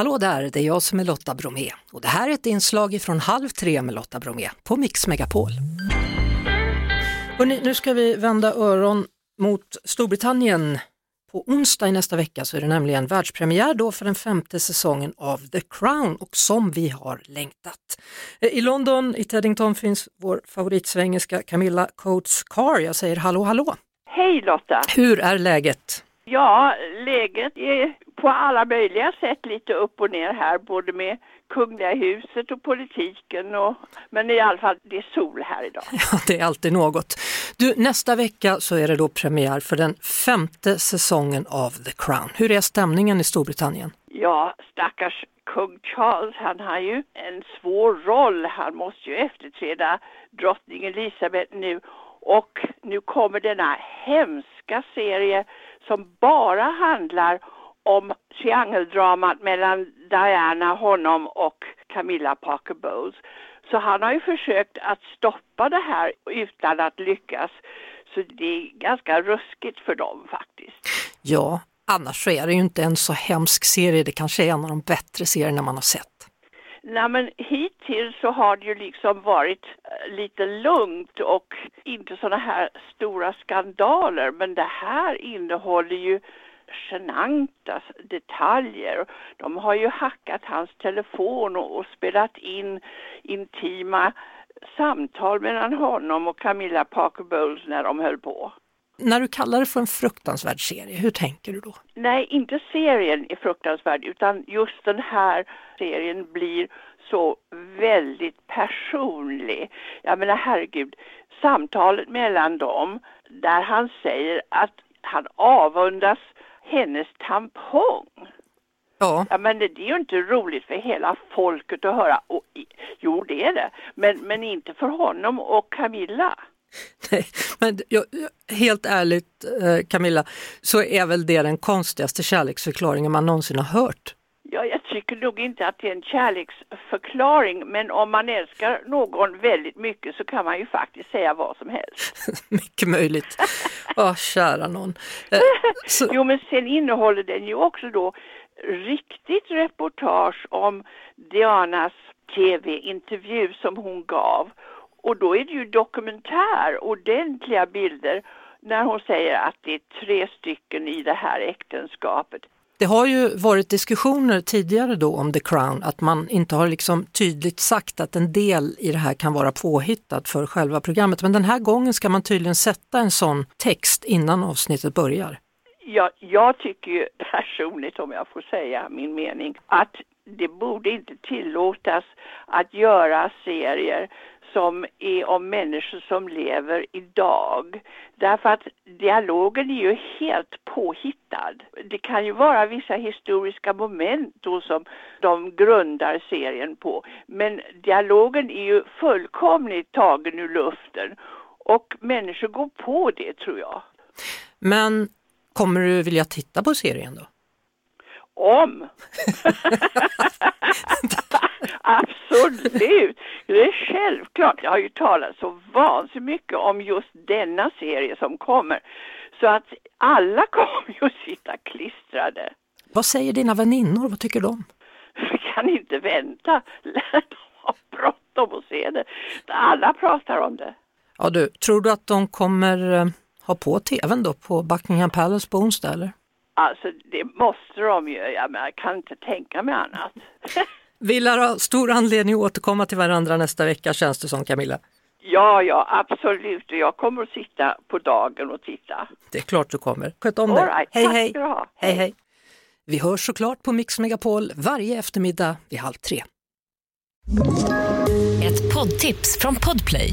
Hallå där, det är jag som är Lotta Bromé och det här är ett inslag från Halv tre med Lotta Bromé på Mix Megapol. Hörrni, nu ska vi vända öron mot Storbritannien. På onsdag i nästa vecka så är det nämligen världspremiär då för den femte säsongen av The Crown och som vi har längtat. I London, i Teddington, finns vår favoritsvengelska Camilla Coates Carr. Jag säger hallå hallå! Hej Lotta! Hur är läget? Ja, läget är på alla möjliga sätt lite upp och ner här, både med Kungliga huset och politiken. Och, men i alla fall, det är sol här idag. Ja, det är alltid något. Du, nästa vecka så är det då premiär för den femte säsongen av The Crown. Hur är stämningen i Storbritannien? Ja, stackars kung Charles, han har ju en svår roll. Han måste ju efterträda drottning Elizabeth nu och nu kommer denna hemska serie som bara handlar om triangeldramat mellan Diana, honom och Camilla Parker Bowles. Så han har ju försökt att stoppa det här utan att lyckas. Så det är ganska ruskigt för dem faktiskt. Ja, annars så är det ju inte en så hemsk serie. Det kanske är en av de bättre serierna man har sett. Nej men hittills så har det ju liksom varit eh, lite lugnt och inte sådana här stora skandaler. Men det här innehåller ju genanta detaljer. De har ju hackat hans telefon och, och spelat in intima samtal mellan honom och Camilla Parker Bowles när de höll på. När du kallar det för en fruktansvärd serie, hur tänker du då? Nej, inte serien är fruktansvärd utan just den här serien blir så väldigt personlig. Jag menar herregud, samtalet mellan dem där han säger att han avundas hennes tampong. Ja. ja men det, det, är ju inte roligt för hela folket att höra. Och, jo, det är det. Men, men inte för honom och Camilla. Nej, men jag, helt ärligt eh, Camilla, så är väl det den konstigaste kärleksförklaringen man någonsin har hört. Ja, jag tycker nog inte att det är en kärleksförklaring, men om man älskar någon väldigt mycket så kan man ju faktiskt säga vad som helst. mycket möjligt. Oh, kära någon. Eh, så... Jo, men sen innehåller den ju också då riktigt reportage om Dianas tv-intervju som hon gav. Och då är det ju dokumentär, ordentliga bilder när hon säger att det är tre stycken i det här äktenskapet. Det har ju varit diskussioner tidigare då om The Crown, att man inte har liksom tydligt sagt att en del i det här kan vara påhittat för själva programmet. Men den här gången ska man tydligen sätta en sån text innan avsnittet börjar. Ja, jag tycker ju personligt, om jag får säga min mening, att det borde inte tillåtas att göra serier som är om människor som lever idag. Därför att dialogen är ju helt påhittad. Det kan ju vara vissa historiska moment då som de grundar serien på. Men dialogen är ju fullkomligt tagen ur luften. Och människor går på det tror jag. Men kommer du vilja titta på serien då? Om! Absolut! Det är självklart. Jag har ju talat så vansinnigt mycket om just denna serie som kommer. Så att alla kommer ju att sitta klistrade. Vad säger dina väninnor? Vad tycker de? Vi kan inte vänta. De har bråttom att se det. Alla pratar om det. Ja du, tror du att de kommer eh, ha på tvn då på Buckingham Palace på onsdag eller? Alltså det måste de ju, jag, kan inte tänka mig annat. Vi lär ha stor anledning att återkomma till varandra nästa vecka känns det som Camilla. Ja, ja, absolut. Jag kommer att sitta på dagen och titta. Det är klart du kommer. Sköt om dig. Right. Hej, hej. hej, hej. Vi hörs såklart på Mix Megapol varje eftermiddag vid halv tre. Ett poddtips från Podplay.